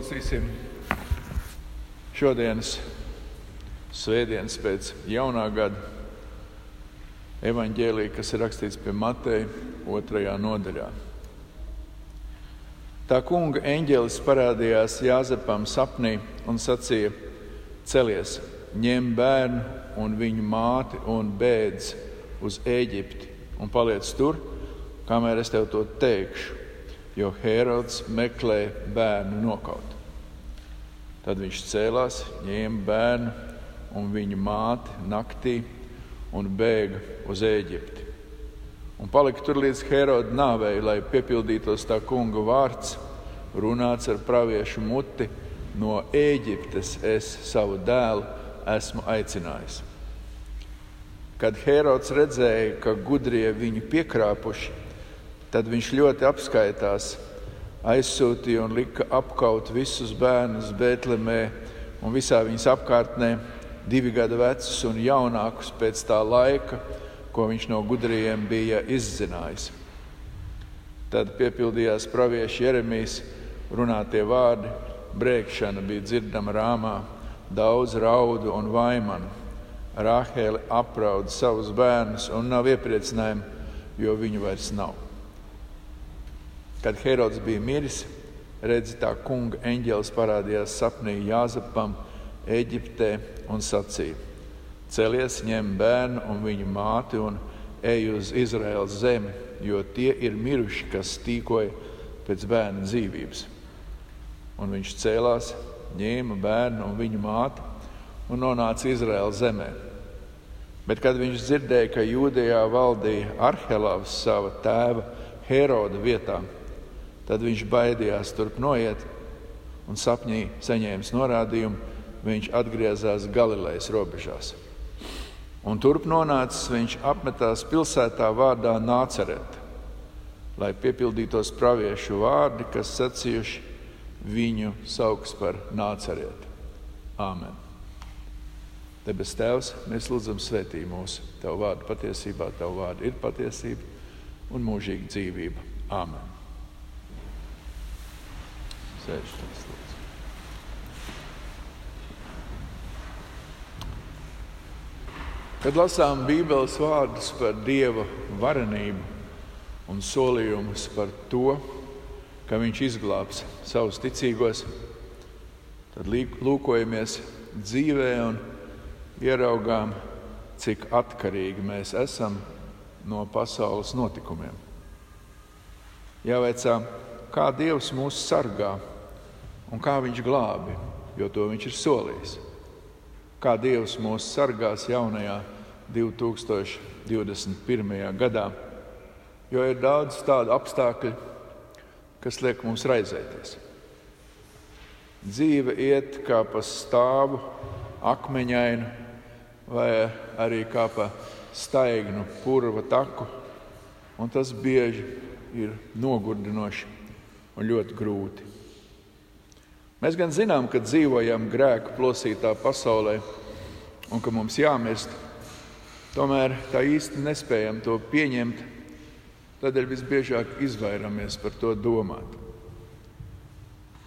uzklausīsim šodienas svētdienas pēc jaunā gada evaņģēlīja, kas ir rakstīts pie Mateja otrajā nodaļā. Tā kunga eņģēlis parādījās Jāzepam sapnī un sacīja: Celies, ņem bērnu un viņu māti un bēdz uz Eģipti un paliec tur, kamēr es tev to teikšu jo Herods meklē bērnu nokaut. Tad viņš cēlās, ņēma bērnu un viņa māti naktī un bēga uz Eģipti. Un palika tur līdz Heroda nāvei, lai piepildītos tā kunga vārds, runāts ar praviešu muti: No Eģiptes es savu dēlu esmu aicinājis. Kad Herods redzēja, ka gudrie viņu piekrāpuši, Tad viņš ļoti apskaitās, aizsūtīja un lika apkaut visus bērnus Bēltlemē un visā viņas apkārtnē, divi gadu vecus un jaunākus pēc tā laika, ko viņš no gudriem bija izzinājis. Tad piepildījās pravieša Jeremijas runātie vārdi, brēkšana bija dzirdama rāmā, daudz raudu un vaimanu. Rāhēle apraud savus bērnus un nav iepriecinājumi, jo viņu vairs nav. Kad Herods bija miris, redzi, tā kunga eņģēlis parādījās sapnī Jāzepam, Eģiptē un sacīja: Celies, ņem bērnu un viņa māti un ej uz Izraēlas zemi, jo tie ir miruši, kas tīkoja pēc bērna dzīvības. Un viņš cēlās, ņēma bērnu un viņa māti un nonāca Izraēlas zemē. Bet, kad viņš dzirdēja, ka Jūdejā valdīja Arhelavs sava tēva Heroda vietā, Tad viņš baidījās turp noiet un sapņī saņēmis norādījumu, viņš atgriezās Galilejas robežās. Un turp nonācis, viņš apmetās pilsētā vārdā Nācerēt, lai piepildītos praviešu vārdi, kas sacījuši viņu sauks par Nācerēt. Āmen! Debes Tēvs, mēs lūdzam svētī mūsu. Tavu vārdu patiesībā, Tavu vārdu ir patiesība un mūžīga dzīvība. Āmen! Sēžties, lūdzu. Kad lasām Bībeles vārdus par Dieva varenību un solījumus par to, ka Viņš izglābs savus ticīgos, tad lūkojamies dzīvē un ieraugām, cik atkarīgi mēs esam no pasaules notikumiem. Jāveicā, kā Dievs mūs sargā un kā Viņš glābi, jo to Viņš ir solījis. Kā Dievs mūs sargās jaunajā 2021. gadā, jo ir daudz tādu apstākļu, kas liek mums raizēties. Dzīve iet kā pa stāvu, akmeņainu, vai arī kā pa staignu, purva taku, un tas bieži ir nogurdinoši un ļoti grūti. Mēs gan zinām, ka dzīvojam grēka plosītā pasaulē un ka mums jāmirst, tomēr tā īsti nespējam to pieņemt. Tādēļ visbiežāk izvairāmies par to domāt.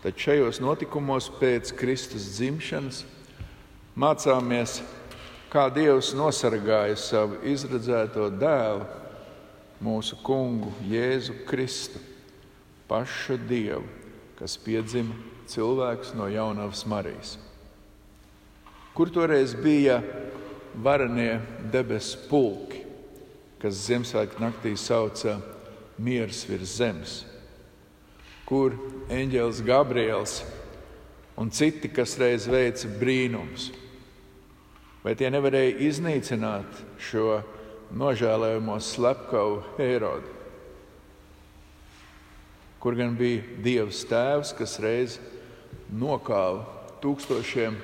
Tad šajos notikumos pēc Kristus dzimšanas mācāmies, kā Dievs nosargāja savu izredzēto dēlu, mūsu kungu Jēzu Kristu, pašu Dievu, kas piedzima cilvēks no jaunavas Marijas. Kur toreiz bija varenie debesu pulki, kas Ziemassvētku naktī sauca miers virs zemes, kur eņģēlis Gabriels un citi, kas reiz veica brīnums. Vai tie nevarēja iznīcināt šo nožēlojamo slepkavu Herodu? Kur gan bija Dievs Tēvs, kas reiz nokāva tūkstošiem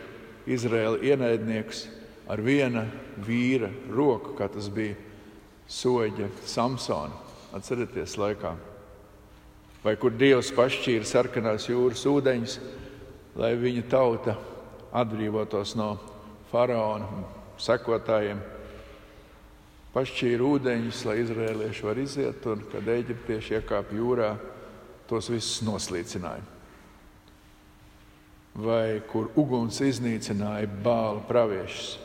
Izraēla ienaidniekus ar viena vīra roku, kā tas bija soļa Samsona. Atcerieties, laikā. Vai kur Dievs pašķīra sarkanās jūras ūdeņus, lai viņa tauta atbrīvotos no faraona sekotājiem. Pašķīra ūdeņus, lai izrēlieši var iziet, un kad eģiptieši iekāpa jūrā, tos visus noslīcināja. vai kur uguns iznīcināja bālu praviešus.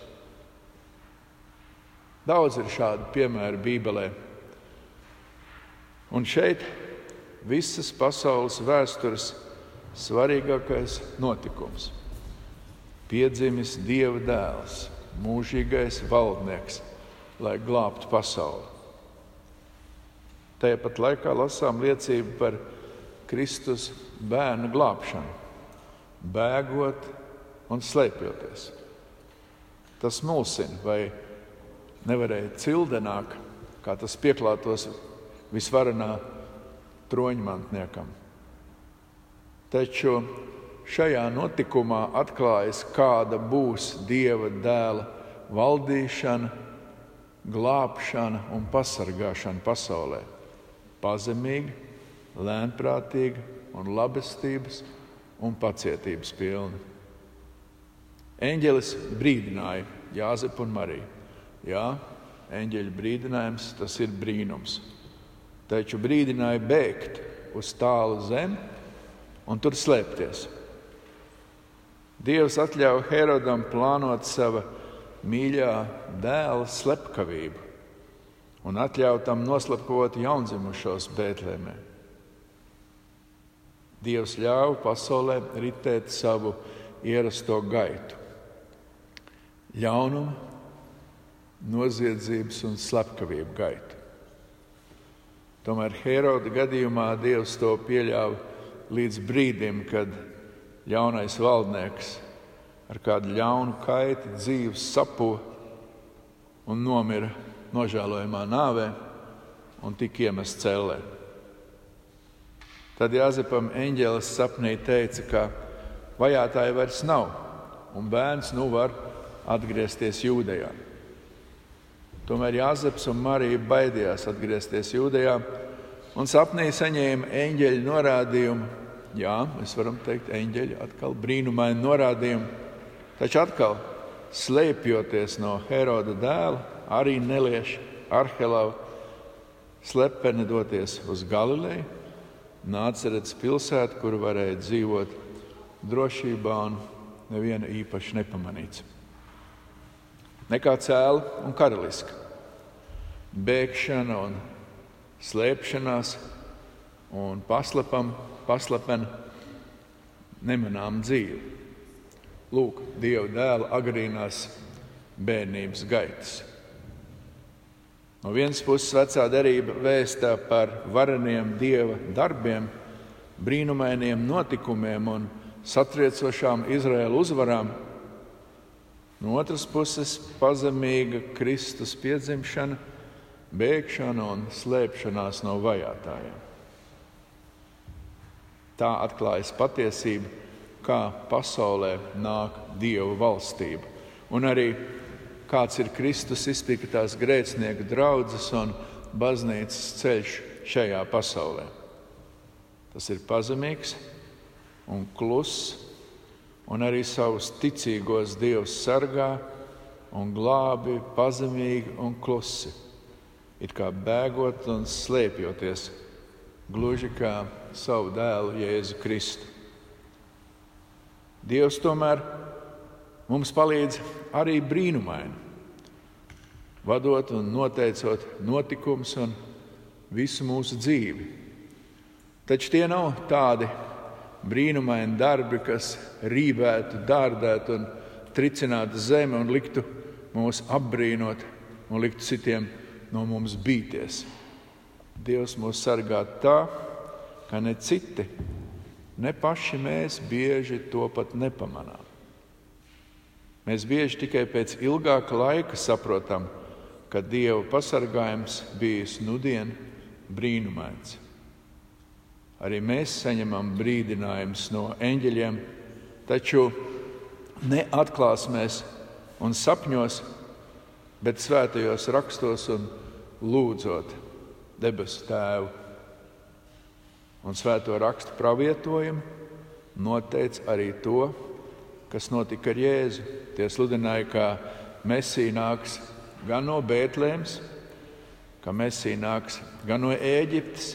Daudz ir šādu piemēru Bībelē. Un šeit visas pasaules vēstures svarīgākais notikums - piedzimis Dieva dēls, mūžīgais valdnieks, lai glābtu pasauli. Tāpat laikā lasām liecību par Kristus bērnu glābšanu bēgot un slēpjoties. Tas mulsina, vai nevarēja cildenāk, kā tas pieklātos visvarenā troņmantniekam. Taču šajā notikumā atklājas, kāda būs Dieva dēla valdīšana, glābšana un pasargāšana pasaulē. Pazemīga, lēnprātīga un labestības un pacietības pilni. Eņģelis brīdināja Jāzepu un Mariju. Jā, eņģeļa brīdinājums tas ir brīnums. Taču brīdināja bēgt uz tālu zemi un tur slēpties. Dievs atļāva Herodam plānot sava mīļā dēla slepkavību un atļāva tam noslapkavot jaundzimušos Bēltlemē. Dievs ļāva pasaulē ritēt savu ierasto gaitu. Ļaunuma, noziedzības un slepkavību gaitu. Tomēr Heroda gadījumā Dievs to pieļāva līdz brīdim, kad ļaunais valdnieks ar kādu ļaunu kaiti dzīves sapu un nomira nožēlojamā nāvē un tika iemests cellē. Tad Jāzepam eņģēlis sapnī teica, ka vajātāji vairs nav, un bērns nu var atgriezties Jūdejā. Tomēr Jāzeps un Marija baidījās atgriezties Jūdejā, un sapnī saņēma eņģeļa norādījumu. Jā, mēs varam teikt, eņģeļa atkal brīnumaini norādījumu, taču atkal slēpjoties no Heroda dēla, arī nelieši Arhelau slepeni doties uz Galileju Nācerets pilsēta, kur varēja dzīvot drošībā un neviena īpaši nepamanīts. Nekā cēla un karaliska. Bēgšana un slēpšanās un paslepam, paslepena nemanām dzīve. Lūk, Dieva dēla agrīnās bērnības gaitas. No vienas puses, vecā derība vēstā par vareniem dieva darbiem, brīnumainiem notikumiem un satriecošām Izraēlu uzvarām. No otras puses, pazemīga Kristus piedzimšana, bēgšana un slēpšanās no vajātajiem. Tā atklājas patiesība, kā pasaulē nāk Dieva valstība. Un arī kāds ir Kristus izpildītās grēcinieku draudzes un baznīcas ceļš šajā pasaulē. Tas ir pazemīgs un kluss, un arī savus ticīgos dievus sargā un glābi pazemīgi un klusi, it kā bēgot un slēpjoties, gluži kā savu dēlu Jēzu Kristu. Dievs tomēr mums palīdz arī brīnumaini, vadot un noteicot notikumus un visu mūsu dzīvi. Taču tie nav tādi brīnumaini darbi, kas rībētu, dārdētu un tricinātu zemi un liktu mūs apbrīnot un liktu citiem no mums bīties. Dievs mūs sargā tā, ka ne citi, ne paši mēs bieži to pat nepamanām. Mēs bieži tikai pēc ilgāka laika saprotam, ka Dieva pasargājums bijis nudien brīnumains. Arī mēs saņemam brīdinājumus no eņģeļiem, taču neatklāsimies un sapņos, bet svētajos rakstos un lūdzot debesu Tēvu. Un svēto rakstu pravietojumu noteica arī to, kas notika ar Jēzu. Tie sludināja, ka Mēsī nāks gan no Bēntlēmas, ka Mēsī nāks gan no Ēģiptes,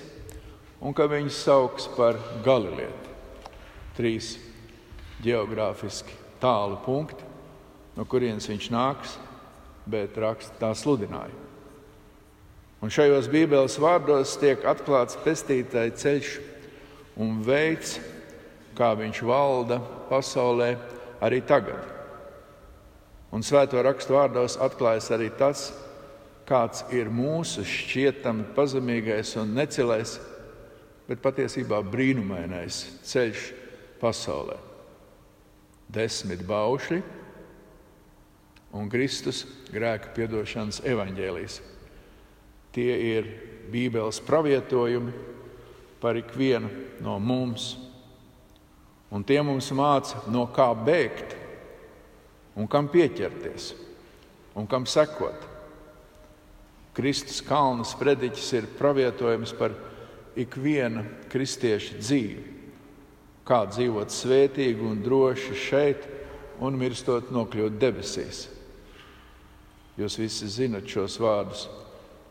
un ka viņu sauks par Galilietu. Trīs geogrāfiski tālu punkti, no kurienes viņš nāks, bet raksta tā sludināja. Un šajos Bībeles vārdos tiek atklāts pestītāja ceļš un veids, kā viņš valda pasaulē arī tagad. Un svēto rakstu vārdos atklājas arī tas, kāds ir mūsu šķietami pazemīgais un necilais, bet patiesībā brīnumainais ceļš pasaulē. Desmit baušļi un Kristus grēka piedošanas evaņģēlijas. Tie ir Bībeles pravietojumi par ikvienu no mums. Un tie mums māca, no kā bēgt, un kam pieķerties, un kam sekot. Kristus kalna sprediķis ir pravietojums par ikviena kristieša dzīvi. Kā dzīvot svētīgi un droši šeit, un mirstot nokļūt debesīs. Jūs visi zinat šos vārdus.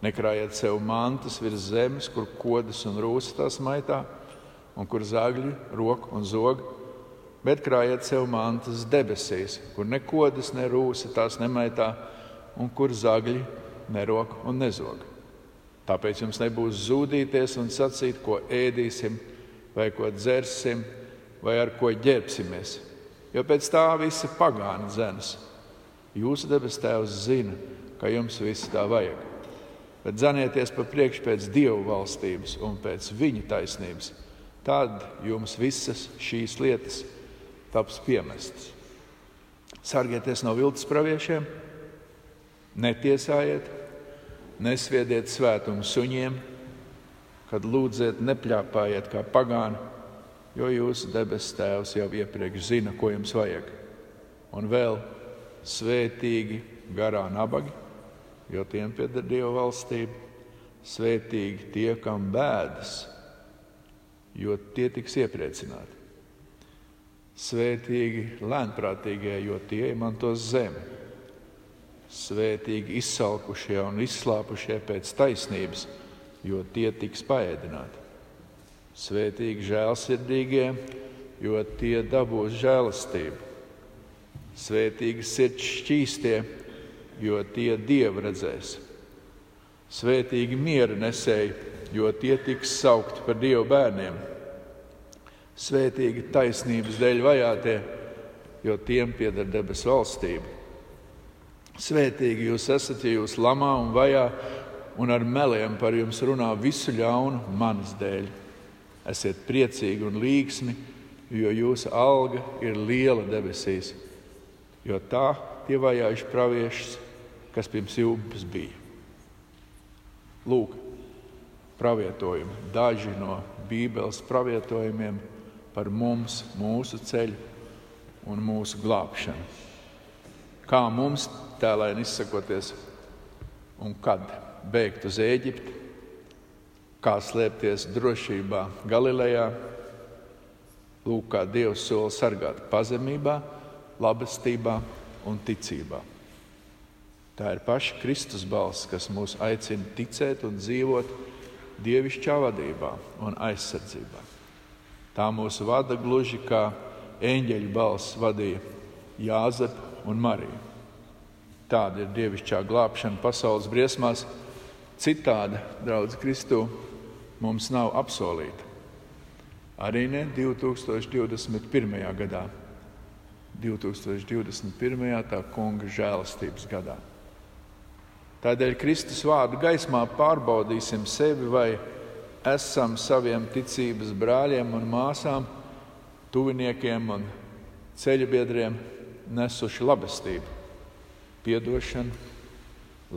Nekrājiet sev mantas virs zemes, kur kodas un rūsas tās maitā, un kur zagļi, roka un zog, bet krājiet sev mantas debesīs, kur ne kodas, ne rūsa tās nemaitā, un kur zagļi, ne roka un nezog. Tāpēc jums nebūs zudīties un sacīt, ko ēdīsim, vai ko dzersim, vai ar ko ģērbsimies. Jo pēc tā visa pagāna zemes Jūsu debes Tēvs zina, ka jums viss tā vajag. Bet dzanieties pa priekšu pēc Dieva valstības un pēc Viņa taisnības. Tad jums visas šīs lietas taps piemestas. Sargieties no viltus praviešiem, netiesājiet, nesviediet svētumu suņiem, kad lūdziet, nepļāpājiet kā pagāni, jo jūsu debesu Tēvs jau iepriekš zina, ko jums vajag. Un vēl Svētīgi garā nabagi, jo tiem pieder Dieva valstība. Svētīgi tie, kam bēdas, jo tie tiks iepriecināti. Svētīgi lēnprātīgie, jo tie izmantos zemi. Svētīgi izsalkušie un izslāpušie pēc taisnības, jo tie tiks paēdināti. Svētīgi žēlsirdīgie, jo tie dabūs žēlastību. Svētīgi sirds šķīstie, jo tie dievu redzēs. Svētīgi miera nesēji, jo tie tiks saukti par dievu bērniem. Svētīgi taisnības dēļ vajātie, jo tiem pieder debesu valstība. Svētīgi jūs esat, ja jūs lamā un vajā un ar meliem par jums runā visu ļaunu manas dēļ. Esiet priecīgi un līgsmi, jo jūsu alga ir liela debesīs jo tā tie vajājuši praviešus, kas pirms jums bija. Lūk, pravietojumi, daži no Bībeles pravietojumiem par mums, mūsu ceļu un mūsu glābšanu. Kā mums tēlēni izsakoties un kad bēgt uz Eģipti, kā slēpties drošībā Galilejā, lūk, kā Dievs sola sargāt pazemībā labestībā un ticībā. Tā ir paša Kristus balss, kas mūs aicina ticēt un dzīvot dievišķā vadībā un aizsardzībā. Tā mūs vada gluži kā eņģeļa balss vadīja Jāzepu un Mariju. Tāda ir dievišķā glābšana pasaules briesmās. Citāda, draugs Kristū, mums nav apsolīta. Arī ne 2021. gadā. 2021. tā kunga žēlastības gadā. Tādēļ Kristus vārdu gaismā pārbaudīsim sevi, vai esam saviem ticības brāļiem un māsām, tuviniekiem un ceļabiedriem nesuši labestību, piedošanu,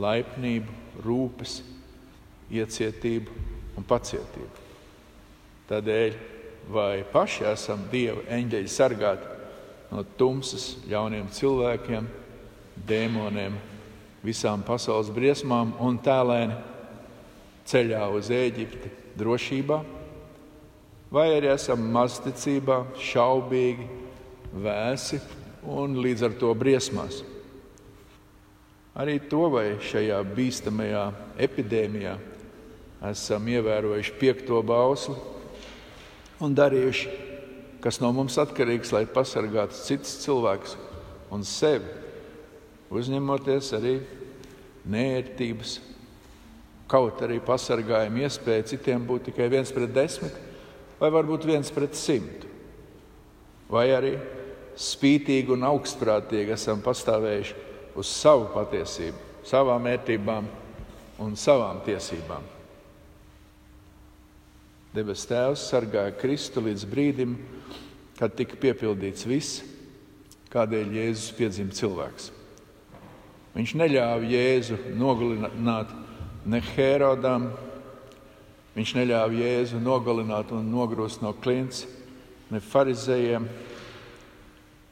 laipnību, rūpes, iecietību un pacietību. Tādēļ vai paši esam Dieva eņģeļi sargāti no tumsas, ļauniem cilvēkiem, dēmoniem, visām pasaules briesmām un tēlēni ceļā uz Eģipti drošībā, vai arī esam mazticībā, šaubīgi, vēsi un līdz ar to briesmās. Arī to vai šajā bīstamajā epidēmijā esam ievērojuši piekto bausli un darījuši kas no mums atkarīgs, lai pasargātu citus cilvēkus un sevi, uzņemoties arī nērtības, kaut arī pasargājuma iespēja citiem būt tikai viens pret desmit, vai varbūt viens pret simtu. Vai arī spītīgi un augstprātīgi esam pastāvējuši uz savu patiesību, savām vērtībām un savām tiesībām. Debes Tēvs sargāja Kristu līdz brīdim, kad tika piepildīts viss, kādēļ Jēzus piedzima cilvēks. Viņš neļāva Jēzu nogalināt ne Herodam, viņš neļāva Jēzu nogalināt un nogrūst no klints, ne farizējiem,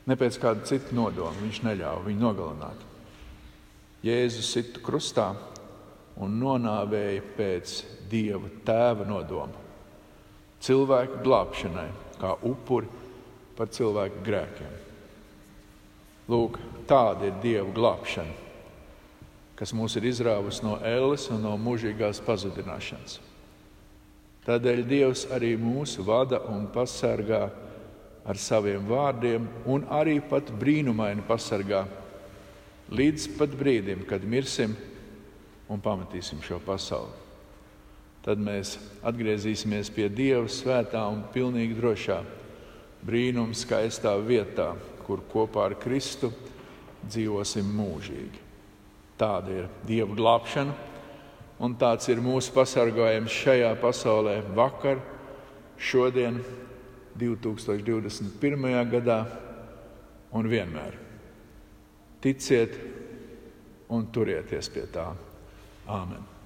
ne pēc kāda cita nodoma. Viņš neļāva viņu nogalināt. Jēzus situ krustā un nonāvēja pēc Dieva tēva nodoma. Cilvēku glābšanai, kā upuri par cilvēku grēkiem. Lūk, tāda ir Dieva glābšana, kas mūs ir izrāvusi no ēles un no mūžīgās pazudināšanas. Tādēļ Dievs arī mūs vada un pasargā ar saviem vārdiem, un arī pat brīnumaini pasargā līdz pat brīdim, kad mirsim un pametīsim šo pasauli. Tad mēs atgriezīsimies pie Dieva svētā un pilnīgi drošā brīnuma skaistā vietā, kur kopā ar Kristu dzīvosim mūžīgi. Tāda ir Dieva glābšana, un tāds ir mūsu pasargājums šajā pasaulē vakar, šodien 2021. gadā un vienmēr. Ticiet un turieties pie tā. Āmen!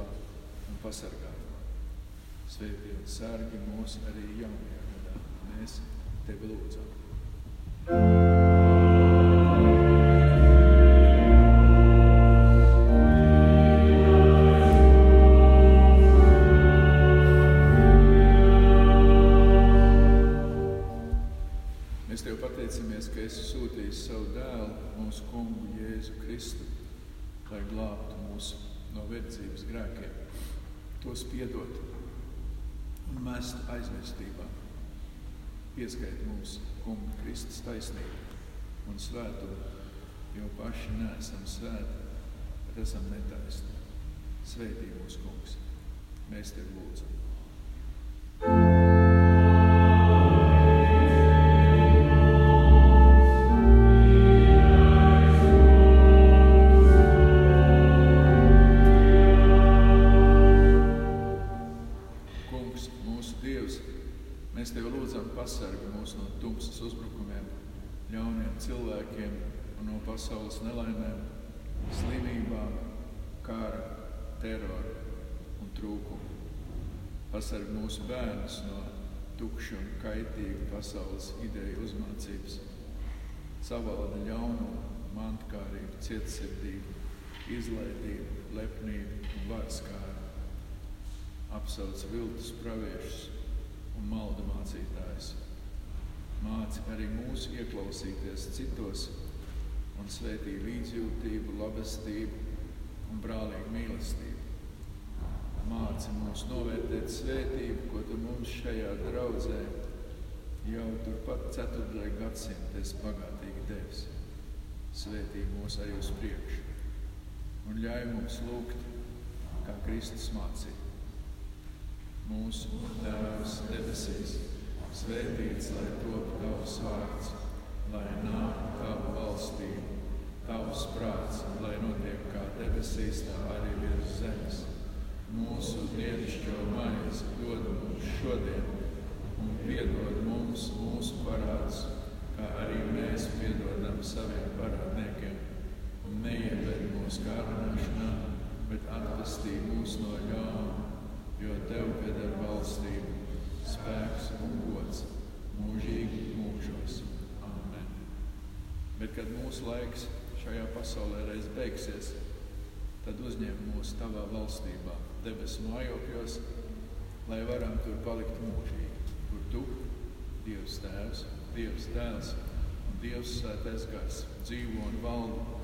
Aizsardzībā un pasargātā. Svētī un sārgi mūs arī jaunajā gadā. Mēs tevi lūdzam. thank you Svētī mūsu kungs, mēs tevi lūdzam. Izlaidību, lepnību un varskāru apsauc viltus praviešus un maldu mācītājus. Māci arī mūsu ieklausīties citos un svētī līdzjūtību, labestību un brālīgu mīlestību. Māci mūs novērtēt svētību, ko tu mums šajā draudzē jau turpat 4. gadsimta esi bagātīgi devis. Svētī mūs arī uz priekšu un ļauj mums lūgt, kā Kristus mācīja. Mūsu Tēvs debesīs, svētīts lai top tavs vārds, lai nāk tava valstība, tavs prāts, lai notiek kā debesīs, tā arī virs zemes. Mūsu dienascho maizi dod mums šodien, un piedod mums mūsu parādus, kā arī mēs piedodam saviem parādniekiem. Neieved mūsu kārdināšanā, bet atvestī mūs no ļauna jo tev pieder valstība, spēks un gods mūžīgi mūžos. Amen. Bet, kad mūsu laiks šajā pasaulē reiz beigsies, tad uzņem mūs tavā valstībā, debesu mājokļos, lai varam tur palikt mūžīgi, kur tu, Dievs Tēvs, Dievs Dēls un Dievs Svētais Gars dzīvo un valda